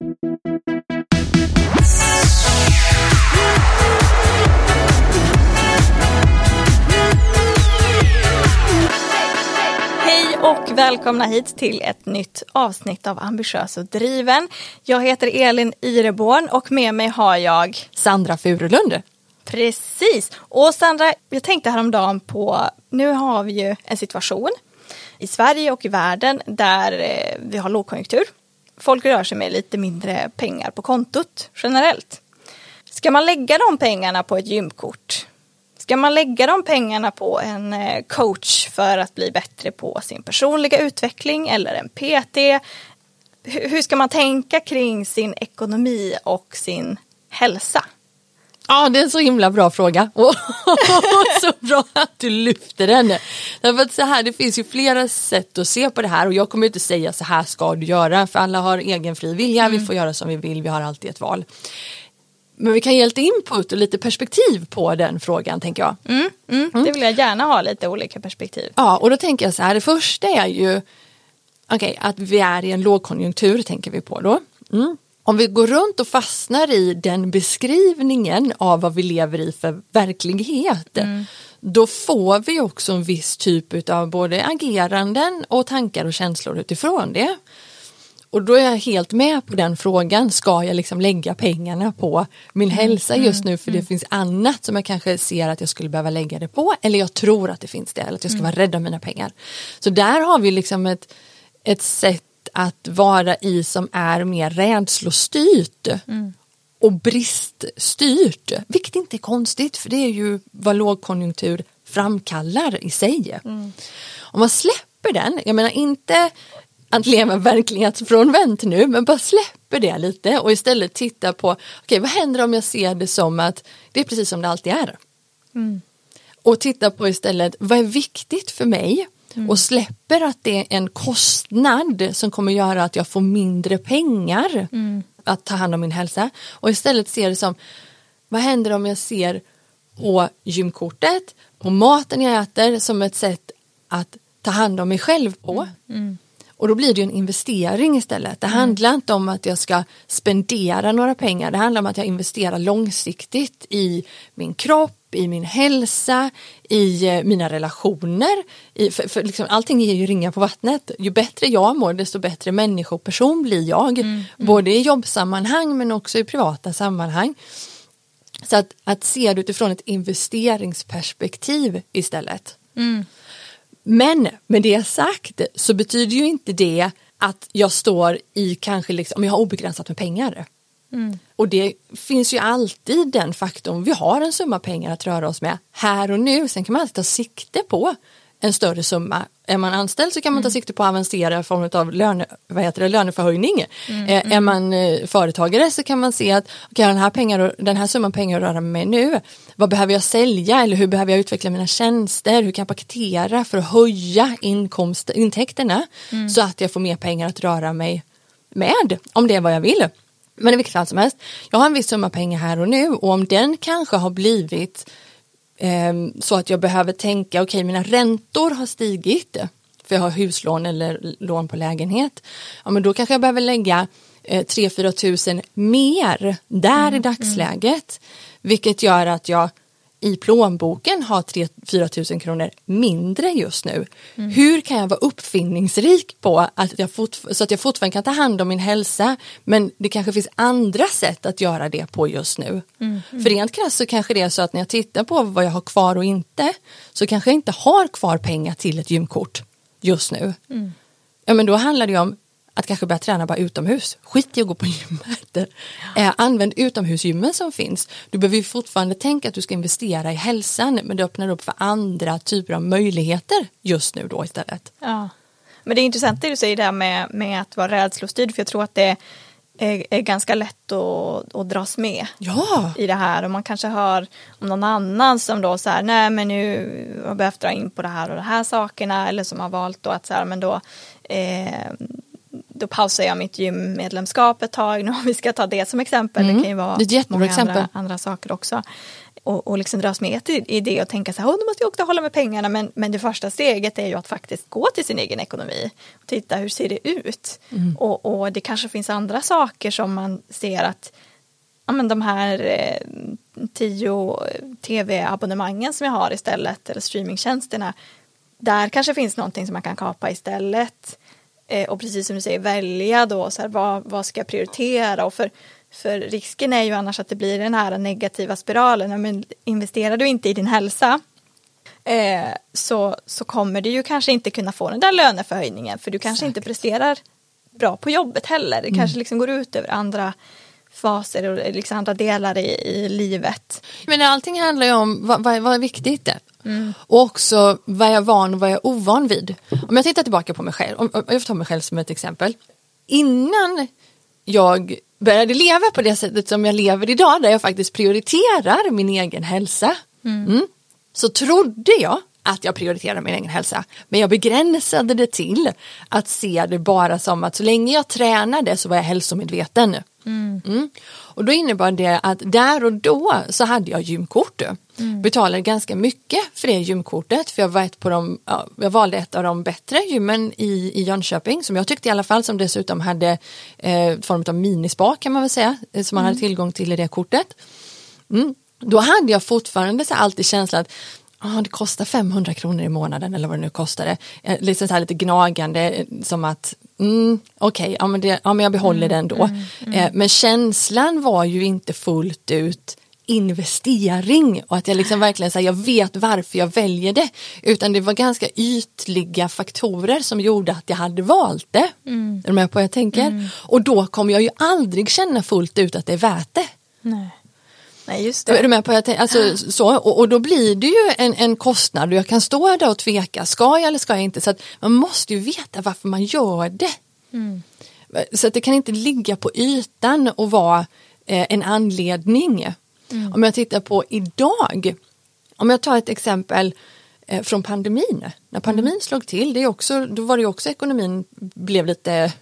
Hej och välkomna hit till ett nytt avsnitt av Ambitiös och driven. Jag heter Elin Ireborn och med mig har jag Sandra Furulund. Precis. Och Sandra, jag tänkte häromdagen på, nu har vi ju en situation i Sverige och i världen där eh, vi har lågkonjunktur. Folk rör sig med lite mindre pengar på kontot generellt. Ska man lägga de pengarna på ett gymkort? Ska man lägga de pengarna på en eh, coach för att bli bättre på sin personliga utveckling eller en PT? Hur ska man tänka kring sin ekonomi och sin hälsa? Ja, det är en så himla bra fråga. Och så bra att du lyfter den. Därför att så här, det finns ju flera sätt att se på det här och jag kommer inte säga så här ska du göra för alla har egen fri vilja, mm. vi får göra som vi vill, vi har alltid ett val. Men vi kan ge lite input och lite perspektiv på den frågan tänker jag. Mm, mm, mm. Det vill jag gärna ha lite olika perspektiv. Ja, och då tänker jag så här, det första är ju okay, att vi är i en lågkonjunktur tänker vi på då. Mm. Om vi går runt och fastnar i den beskrivningen av vad vi lever i för verklighet mm. då får vi också en viss typ av både ageranden och tankar och känslor utifrån det. Och då är jag helt med på den frågan, ska jag liksom lägga pengarna på min mm, hälsa just nu för det mm. finns annat som jag kanske ser att jag skulle behöva lägga det på eller jag tror att det finns det eller att jag ska vara rädd om mina pengar. Så där har vi liksom ett, ett sätt att vara i som är mer rädslostyrt mm. och briststyrt. Vilket inte är konstigt för det är ju vad lågkonjunktur framkallar i sig. Mm. Om man släpper den, jag menar inte att leva verklighetsfrånvänt nu men bara släpper det lite och istället tittar på okej okay, vad händer om jag ser det som att det är precis som det alltid är. Mm. Och titta på istället vad är viktigt för mig mm. och släpper att det är en kostnad som kommer göra att jag får mindre pengar mm. att ta hand om min hälsa och istället ser det som vad händer om jag ser på gymkortet, på maten jag äter som ett sätt att ta hand om mig själv på. Mm. mm. Och då blir det en investering istället. Det mm. handlar inte om att jag ska spendera några pengar. Det handlar om att jag investerar långsiktigt i min kropp, i min hälsa, i eh, mina relationer. I, för, för liksom, allting ger ju ringar på vattnet. Ju bättre jag mår desto bättre människoperson blir jag. Mm, mm. Både i jobbsammanhang men också i privata sammanhang. Så att, att se det utifrån ett investeringsperspektiv istället. Mm. Men med det sagt så betyder ju inte det att jag står i kanske liksom, om jag har obegränsat med pengar. Mm. Och det finns ju alltid den faktorn, vi har en summa pengar att röra oss med här och nu, sen kan man alltid ta sikte på en större summa. Är man anställd så kan man ta mm. sikte på att avancera i form av löne, vad heter det, löneförhöjning. Mm, eh, mm. Är man eh, företagare så kan man se att okay, den, här pengar, den här summan pengar att röra mig nu, vad behöver jag sälja eller hur behöver jag utveckla mina tjänster, hur kan jag paketera för att höja inkomst, intäkterna mm. så att jag får mer pengar att röra mig med om det är vad jag vill. Men i vilket fall som helst, jag har en viss summa pengar här och nu och om den kanske har blivit eh, så att jag behöver tänka, okej okay, mina räntor har stigit för jag har huslån eller lån på lägenhet. Ja men då kanske jag behöver lägga eh, 3-4 tusen mer där mm, i dagsläget. Mm. Vilket gör att jag i plånboken har 3-4 tusen kronor mindre just nu. Mm. Hur kan jag vara uppfinningsrik på att jag så att jag fortfarande kan ta hand om min hälsa men det kanske finns andra sätt att göra det på just nu. Mm. Mm. För rent krasst så kanske det är så att när jag tittar på vad jag har kvar och inte så kanske jag inte har kvar pengar till ett gymkort just nu. Mm. Ja men då handlar det om att kanske börja träna bara utomhus. Skit i att gå på gymmet. Eh, använd utomhusgymmen som finns. Du behöver fortfarande tänka att du ska investera i hälsan men det öppnar upp för andra typer av möjligheter just nu då istället. Ja. Men det är intressant det du säger där med, med att vara rädslostyrd för jag tror att det är, är ganska lätt att, att dras med ja. i det här och man kanske hör om någon annan som då så här, nej men nu har jag behövt dra in på det här och de här sakerna eller som har valt då att så här, men då eh, då pausar jag mitt gymmedlemskap ett tag. Nu om vi ska ta det som exempel. Mm. Det kan ju vara det många andra, andra, saker också. och, och liksom dras med i, i det och tänka så här, oh, nu måste jag också hålla med pengarna. Men, men det första steget är ju att faktiskt gå till sin egen ekonomi och titta hur ser det ut. Mm. Och, och det kanske finns andra saker som man ser att ja, men de här eh, tio tv-abonnemangen som jag har istället eller streamingtjänsterna. Där kanske finns någonting som man kan kapa istället. Eh, och precis som du säger välja då så här, vad, vad ska jag prioritera och för för risken är ju annars att det blir den här negativa spiralen. Men investerar du inte i din hälsa eh, så, så kommer du ju kanske inte kunna få den där löneförhöjningen för du kanske Exakt. inte presterar bra på jobbet heller. Det mm. kanske liksom går ut över andra faser och liksom andra delar i, i livet. Men allting handlar ju om vad, vad, vad är viktigt. Mm. Och också vad jag är van och vad jag är ovan vid. Om jag tittar tillbaka på mig själv, om, jag får ta mig själv som ett exempel. Innan jag började leva på det sättet som jag lever idag där jag faktiskt prioriterar min egen hälsa. Mm. Mm, så trodde jag att jag prioriterar min egen hälsa. Men jag begränsade det till att se det bara som att så länge jag tränade så var jag hälsomedveten. Mm. Mm. Och då innebar det att där och då så hade jag gymkort. Mm. Betalade ganska mycket för det gymkortet för jag, var ett på de, ja, jag valde ett av de bättre gymmen i, i Jönköping som jag tyckte i alla fall som dessutom hade eh, form av minispa kan man väl säga eh, som man hade mm. tillgång till i det kortet. Mm. Då hade jag fortfarande så alltid känslan att oh, det kostar 500 kronor i månaden eller vad det nu kostade. Eh, liksom så här lite gnagande eh, som att mm, okej, okay, ja, ja, men jag behåller mm, den då. Mm, mm. Eh, men känslan var ju inte fullt ut investering och att jag liksom verkligen här, jag vet varför jag väljer det utan det var ganska ytliga faktorer som gjorde att jag hade valt det. Mm. Är du med på vad jag tänker? Mm. Och då kommer jag ju aldrig känna fullt ut att det är värt det. Nej. Nej, just det. Är du med på jag alltså, så, och, och, då blir det ju en, en kostnad och jag kan stå där och tveka, ska jag eller ska jag inte? Så man måste ju veta varför man gör det. Mm. Så det kan inte ligga på ytan och vara eh, en anledning. Mm. Om jag tittar på idag, om jag tar ett exempel eh, från pandemin. När pandemin mm. slog till, det är också, då var det också ekonomin blev lite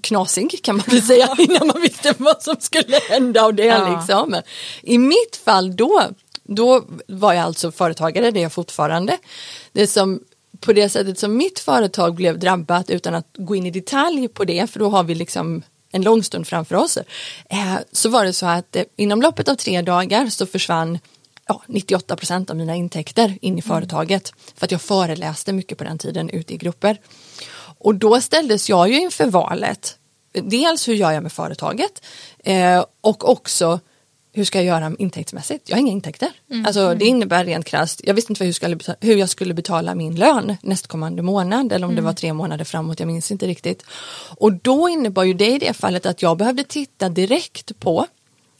knasig kan man väl säga innan man visste vad som skulle hända av det. Ja. Liksom. I mitt fall då, då var jag alltså företagare, det är jag fortfarande. Det som på det sättet som mitt företag blev drabbat utan att gå in i detalj på det, för då har vi liksom en lång stund framför oss, eh, så var det så att eh, inom loppet av tre dagar så försvann ja, 98 procent av mina intäkter in i mm. företaget för att jag föreläste mycket på den tiden ute i grupper. Och då ställdes jag ju inför valet. Dels hur gör jag med företaget eh, och också hur ska jag göra intäktsmässigt? Jag har inga intäkter. Mm. Alltså, det innebär rent krasst, jag visste inte hur jag, skulle betala, hur jag skulle betala min lön nästkommande månad eller om mm. det var tre månader framåt, jag minns inte riktigt. Och då innebar ju det i det fallet att jag behövde titta direkt på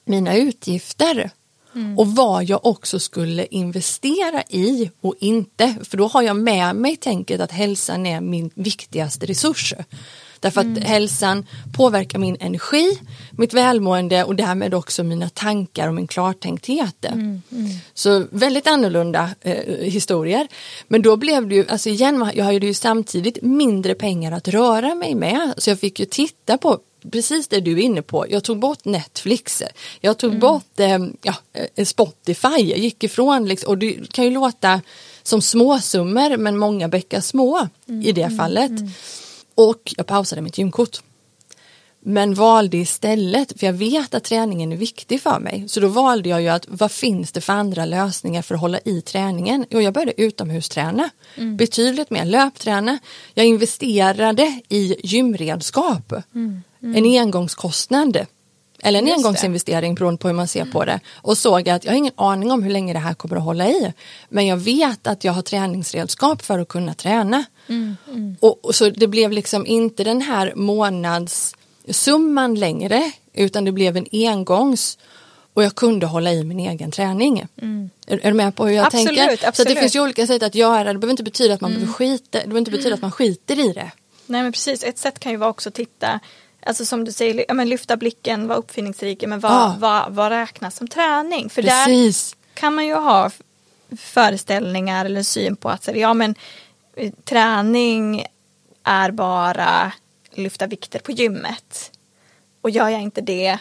mina utgifter Mm. Och vad jag också skulle investera i och inte. För då har jag med mig tänket att hälsan är min viktigaste resurs. Därför att mm. hälsan påverkar min energi, mitt välmående och därmed också mina tankar och min klartänkthet. Mm. Mm. Så väldigt annorlunda eh, historier. Men då blev det ju, alltså igen, jag hade ju samtidigt mindre pengar att röra mig med. Så jag fick ju titta på precis det du är inne på. Jag tog bort Netflix. Jag tog mm. bort eh, ja, Spotify. Jag gick ifrån liksom, och det kan ju låta som småsummor men många bäckar små mm. i det mm, fallet. Mm. Och jag pausade mitt gymkort. Men valde istället, för jag vet att träningen är viktig för mig, så då valde jag ju att vad finns det för andra lösningar för att hålla i träningen? Jo, jag började utomhusträna, mm. betydligt mer löpträna. Jag investerade i gymredskap. Mm. Mm. en engångskostnad eller en Just engångsinvestering det. beroende på hur man ser på det och såg att jag har ingen aning om hur länge det här kommer att hålla i men jag vet att jag har träningsredskap för att kunna träna mm, mm. Och, och, så det blev liksom inte den här månadssumman längre utan det blev en engångs och jag kunde hålla i min egen träning. Mm. Är, är, du med på hur jag absolut, tänker? Absolut. Så det finns ju olika sätt att göra det. Det behöver inte betyda att man mm. skita, det behöver inte betyda att man skiter i det. Nej men precis, ett sätt kan ju vara också att titta Alltså som du säger, ja, men lyfta blicken, vara uppfinningsrik, men vad, ah. vad, vad räknas som träning? För Precis. där kan man ju ha föreställningar eller syn på att ja men eh, träning är bara lyfta vikter på gymmet. Och gör jag inte det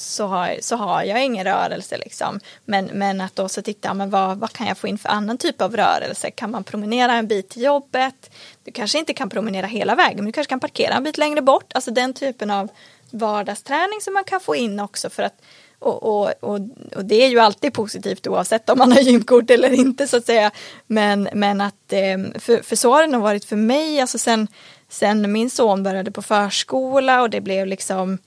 så har, så har jag ingen rörelse liksom. Men, men att då så titta, men vad, vad kan jag få in för annan typ av rörelse? Kan man promenera en bit till jobbet? Du kanske inte kan promenera hela vägen, men du kanske kan parkera en bit längre bort. Alltså den typen av vardagsträning som man kan få in också för att och, och, och, och, det är ju alltid positivt oavsett om man har gymkort eller inte så att säga. Men, men att, ehm, för, för så har det nog varit för mig, alltså sen, sen min son började på förskola och det blev liksom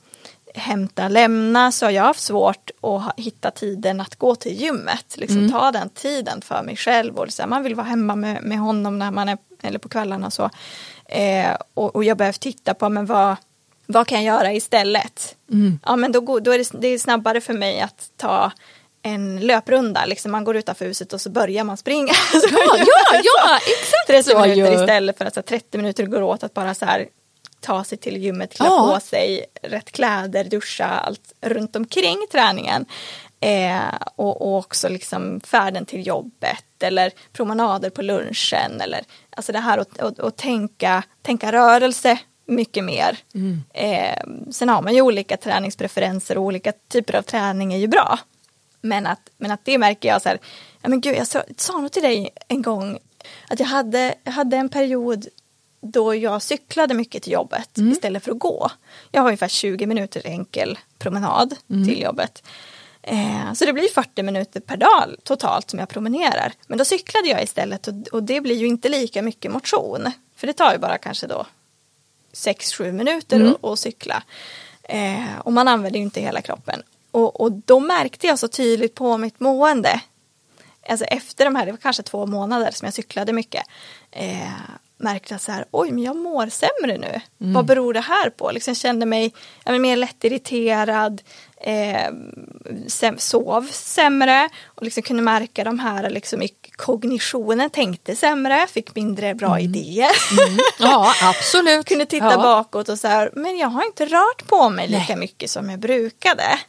hämta, lämna så har jag haft svårt att hitta tiden att gå till gymmet. Liksom mm. ta den tiden för mig själv och liksom, man vill vara hemma med, med honom när man är, eller på kvällarna och så. Eh, och, och jag behöver titta på men vad, vad kan jag göra istället? Mm. Ja men då, då är det, det är snabbare för mig att ta en löprunda, liksom man går utanför huset och så börjar man springa. Ja, ja, ja exakt 30 så minuter istället för att så 30 minuter går åt att bara så här ta sig till gymmet, klä ja. på sig rätt kläder, duscha, allt runt omkring träningen. Eh, och, och, också liksom färden till jobbet eller promenader på lunchen eller alltså det här att, att, att tänka, tänka rörelse mycket mer. Mm. Eh, sen har man ju olika träningspreferenser och olika typer av träning är ju bra. Men att, men att det märker jag så här, ja men gud jag sa, sa nog till dig en gång att jag hade, jag hade en period då jag cyklade mycket till jobbet mm. istället för att gå. Jag har ungefär 20 minuter enkel promenad mm. till jobbet. Eh, så det blir 40 minuter per dag totalt som jag promenerar. Men då cyklade jag istället och, och det blir ju inte lika mycket motion. För det tar ju bara kanske då 6-7 minuter mm. att cykla. Eh, och man använder ju inte hela kroppen. Och, och då märkte jag så tydligt på mitt mående. Alltså efter de här, det var kanske två månader som jag cyklade mycket. Eh, märkte att så här, oj men jag mår sämre nu. Mm. Vad beror det här på? Liksom jag kände mig jag mer lättirriterad, eh, sov sämre och liksom kunde märka de här liksom, i kognitionen, tänkte sämre, fick mindre bra mm. idéer. Mm. Ja, absolut. kunde titta ja. bakåt och så här, men jag har inte rört på mig lika Nej. mycket som jag brukade.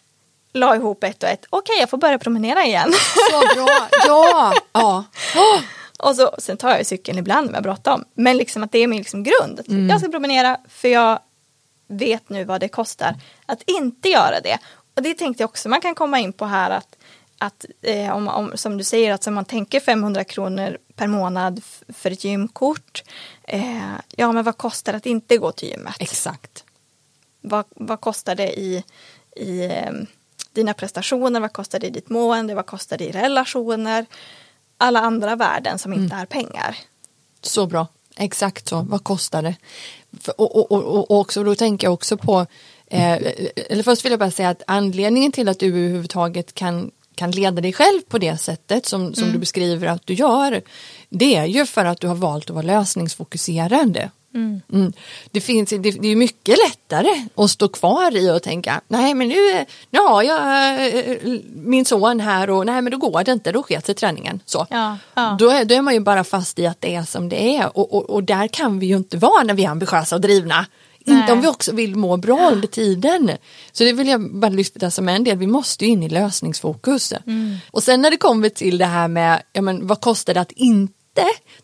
La ihop ett och ett, okej jag får börja promenera igen. Så bra, ja. ja. Oh. Och så, sen tar jag cykeln ibland med bråttom. Men liksom att det är min liksom grund. Mm. Jag ska promenera för jag vet nu vad det kostar att inte göra det. Och det tänkte jag också man kan komma in på här att, att eh, om, om, som du säger att om man tänker 500 kronor per månad för ett gymkort. Eh, ja men vad kostar det att inte gå till gymmet? Exakt. Vad, vad kostar det i, i eh, dina prestationer? Vad kostar det i ditt mående? Vad kostar det i relationer? Alla andra värden som inte mm. är pengar. Så bra, exakt så. Vad kostar det? Och, och, och, och också, då tänker jag också på, eh, eller först vill jag bara säga att anledningen till att du överhuvudtaget kan kan leda dig själv på det sättet som, som mm. du beskriver att du gör det är ju för att du har valt att vara lösningsfokuserad. Mm. Mm. Det, finns, det, det, är mycket lättare att stå kvar i och tänka nej men nu, nu har jag äh, min son här och nej men då går det inte, då sker sig träningen. Så. Ja, ja. Då, är, då är man ju bara fast i att det är som det är och, och, och där kan vi ju inte vara när vi är ambitiösa och drivna. Nej. Inte om vi också vill må bra under tiden. Så det vill jag bara lyfta som en del, vi måste ju in i lösningsfokus. Mm. Och sen när det kommer till det här med, ja men vad kostar det att inte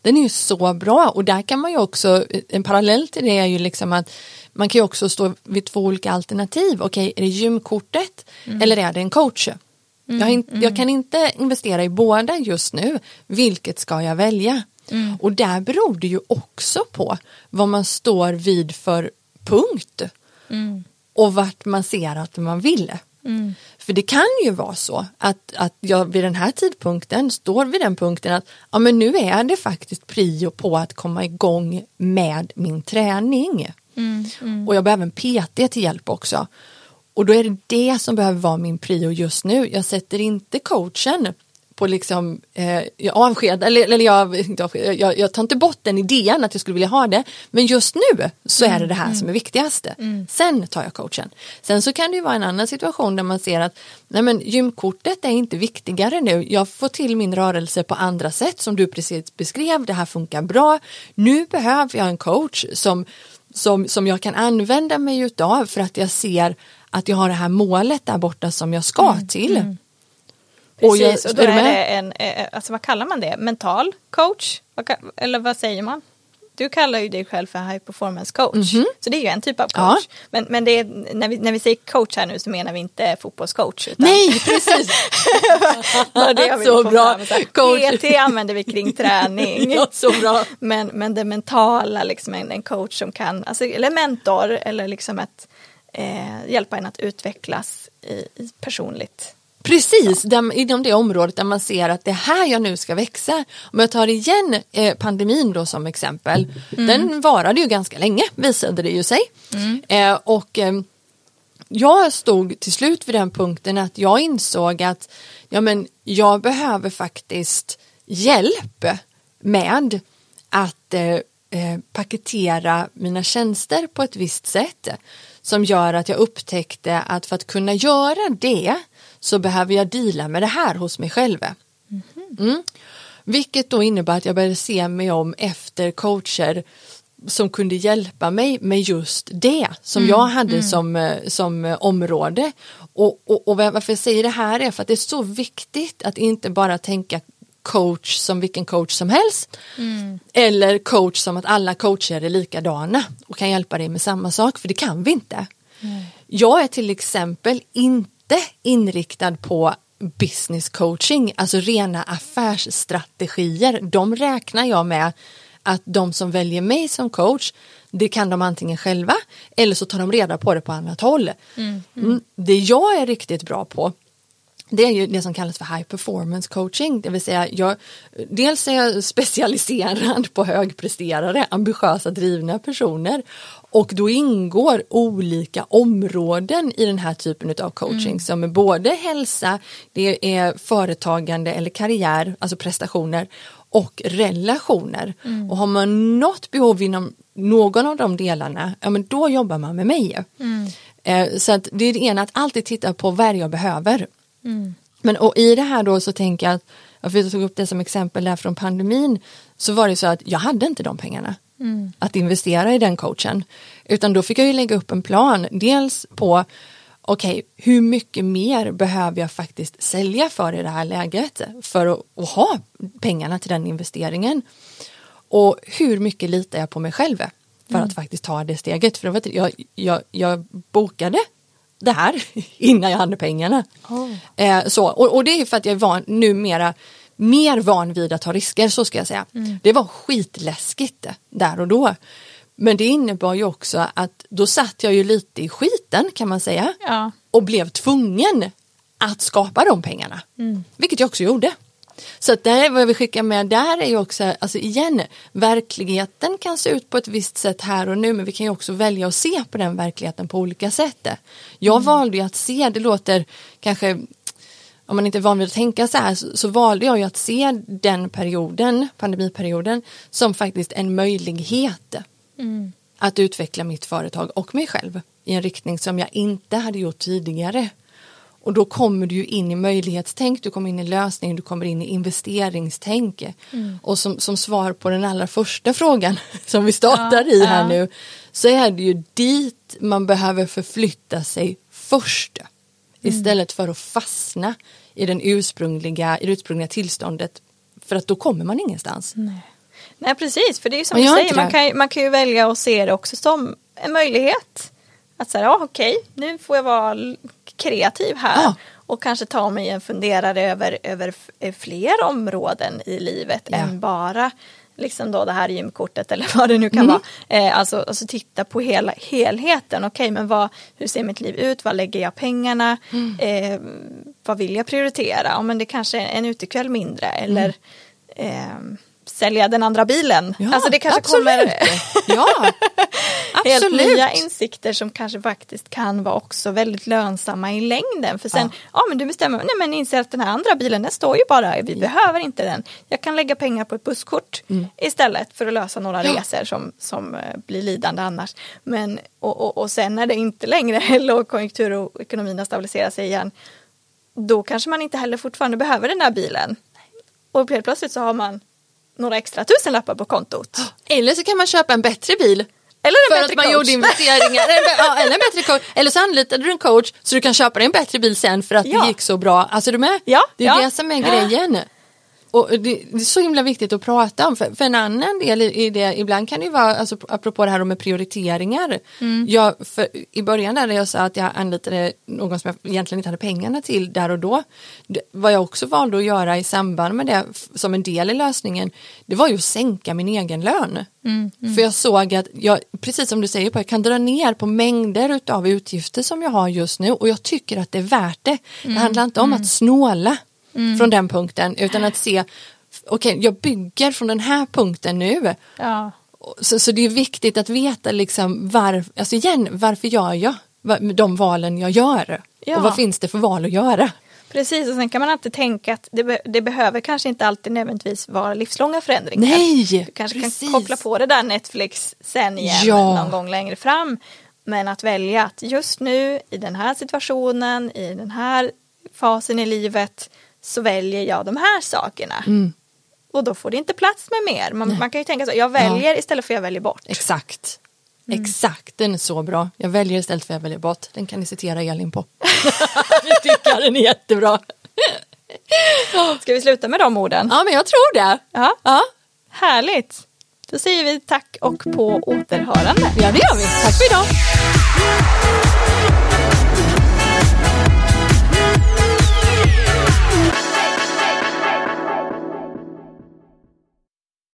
den är ju så bra och där kan man ju också, en parallell till det är ju liksom att man kan ju också stå vid två olika alternativ. Okej, är det gymkortet mm. eller är det en coach? Mm, jag, in, mm. jag, kan inte investera i båda just nu. Vilket ska jag välja? Mm. Och där beror det ju också på vad man står vid för punkt mm. och vart man ser att man vill. Mm. För det kan ju vara så att, att jag vid den här tidpunkten står vid den punkten att ja, men nu är det faktiskt prio på att komma igång med min träning. Mm, mm. Och jag behöver en PT till hjälp också. Och då är det det som behöver vara min prio just nu. Jag sätter inte coachen på liksom, eh, jag avsked, eller, eller jag, jag, jag, tar inte bort den idén att jag skulle vilja ha det, men just nu så är det det här mm. som är viktigast. Mm. Sen tar jag coachen. Sen så kan det ju vara en annan situation där man ser att nej men, gymkortet är inte viktigare nu, jag får till min rörelse på andra sätt som du precis beskrev, det här funkar bra. Nu behöver jag en coach som, som, som jag kan använda mig utav för att jag ser att jag har det här målet där borta som jag ska mm. till. Mm. Precis, och, då är, är det en, eh, alltså vad kallar man det, mental coach? Eller vad säger man? du kallar ju dig själv för high performance coach. Mhm. Så det är ju en typ av coach. Men, men det är, när, vi, när vi säger coach här nu så menar vi inte fotbollscoach. Utan Nej, precis. det så bra. fram. Coach. PT använder vi kring träning. Ja, så bra. Men, men det mentala, liksom en, en coach som kan, alltså, eller mentor eller liksom att eh, hjälpa en att utvecklas i, i personligt. Precis, där, inom det området där man ser att det är här jag nu ska växa. Om jag tar igen eh, pandemin då som exempel, den varade ju ganska länge visade det ju sig. Eh, och eh, jag stod till slut vid den punkten att jag insåg att ja, men jag behöver faktiskt hjälp med att eh, eh, paketera mina tjänster på ett visst sätt som gör att jag upptäckte att för att kunna göra det så behöver jag deala med det här hos mig själv. Mm. Vilket då innebär att jag började se mig om efter coacher som kunde hjälpa mig med just det som jag hade som, eh, som eh, område. Och, och, och varför jag säger det här är för att det är så viktigt att inte bara tänka coach som vilken coach som helst. Eller coach som att alla coacher är likadana och kan hjälpa dig med samma sak, för det kan vi inte. Jag är till exempel inte inriktad på business coaching, alltså rena affärsstrategier. De räknar jag med att de som väljer mig som coach, det kan de antingen själva eller så tar de reda på det på annat håll. Mm. Det jag är riktigt bra på det är ju det som kallas för high performance coaching, det vill säga jag, dels är jag specialiserad på högpresterare, ambitiösa, drivna personer och då ingår olika områden i den här typen av coaching som är både hälsa, det är företagande eller karriär, alltså prestationer och relationer. Och har man något behov inom någon av de delarna, ja men då jobbar man med mig. Eh, så att det är det ena, att alltid titta på vad jag behöver. Men och i det här då så tänker jag att, jag för jag tog upp det som exempel där från pandemin, så var det så att jag hade inte de pengarna att investera i den coachen. Utan då fick jag ju lägga upp en plan, dels på okej, hur mycket mer behöver jag faktiskt sälja för i det här läget för att, att ha pengarna till den investeringen? Och hur mycket litar jag på mig själv för att faktiskt ta det steget? För jag, jag, jag bokade det här innan jag hade pengarna. Eh, så, och, och det är för att jag är van, numera mer van vid att ta risker, så ska jag säga. Det var skitläskigt där och då. Men det innebar ju också att då satt jag ju lite i skiten kan man säga Ja. och blev tvungen att skapa de pengarna. Vilket jag också gjorde. Så att där, vad jag vill skicka med där är ju också, alltså igen, verkligheten kan se ut på ett visst sätt här och nu men vi kan ju också välja att se på den verkligheten på olika sätt. Jag valde ju att se, det låter kanske om man inte är van vid att tänka så här så, så valde jag ju att se den perioden, pandemiperioden, som faktiskt en möjlighet att utveckla mitt företag och mig själv i en riktning som jag inte hade gjort tidigare. Och då kommer du ju in i möjlighetstänk, du kommer in i lösning, du kommer in i investeringstänk. Och som, som svar på den allra första frågan som vi startar Ja, i här ja. nu så är det ju dit man behöver förflytta sig först. Istället för att fastna i, den ursprungliga, i det ursprungliga tillståndet. För att då kommer man ingenstans. Nej precis, för det är ju som Man du säger, man kan, man kan ju välja att se det också som en möjlighet. Att säga, ja okej, nu får jag vara kreativ här. Ja. Och kanske ta mig en funderare över, över eh, fler områden i livet Ja. än bara liksom då det här gymkortet eller vad det nu Mm. kan vara. Eh, alltså, alltså titta på hela helheten. Okej, men vad, hur ser mitt liv ut? Vad lägger jag pengarna? Mm. Eh, vad vill jag prioritera? Ja, men det kanske är en utekväll mindre eller eh, sälja den andra bilen. Mm. Ja, alltså det kanske absolut. kommer Ja, helt absolut. nya insikter som kanske faktiskt kan vara också väldigt lönsamma i längden. För sen, ja, men du bestämmer, nej men inser att den här andra bilen den står ju bara, vi behöver inte den. Jag kan lägga pengar på ett busskort istället för att lösa några Mm. Ja. resor som, som eh, blir lidande annars. Men, och, och, och sen när det inte längre är lågkonjunktur och ekonomin har stabiliserat sig igen, då kanske man inte heller fortfarande behöver den där bilen. Och helt plötsligt så har man några extra tusenlappar på kontot. Eller så kan man köpa en bättre bil. Eller en För bättre att man coach. gjorde investeringar. eller, ja, eller en bättre coach. Eller så anlitade du en coach så du kan köpa dig en bättre bil sen för att Ja. det gick så bra. Alltså du med? Ja, det är ja. det som är grejen. Och det, det är så himla viktigt att prata om. För, för en annan del i, i det, ibland kan det ju vara, alltså, apropå det här med prioriteringar. Jag, för, I början där jag sa att jag anlitade någon som jag egentligen inte hade pengarna till där och då. Det, vad jag också valde att göra i samband med det som en del i lösningen, det var ju att sänka min egen lön. För jag såg att jag, precis som du säger, på, jag kan dra ner på mängder av utgifter som jag har just nu och jag tycker att det är värt det. Det handlar inte om att snåla från den punkten utan att se, okej jag bygger från den här punkten nu. Ja. Så, så det är viktigt att veta liksom var, alltså igen, varför gör jag de valen jag gör? Ja. Och vad finns det för val att göra? Precis, och sen kan man alltid tänka att det, be det behöver kanske inte alltid nödvändigtvis vara livslånga förändringar. Nej, Du kanske precis. kan koppla på det där Netflix sen igen Ja. någon gång längre fram. Men att välja att just nu i den här situationen, i den här fasen i livet så väljer jag de här sakerna. Mm. Och då får det inte plats med mer. Man, man kan ju tänka så, jag väljer istället för jag väljer bort. Exakt. Exakt, den är så bra. Jag väljer istället för jag väljer bort. Den kan ni citera Elin på. jag tycker den är jättebra. Ska vi sluta med de orden? Ja, men jag tror det. Ja, Ja, härligt. Då säger vi tack och på återhörande. ja det gör vi. Tack för idag.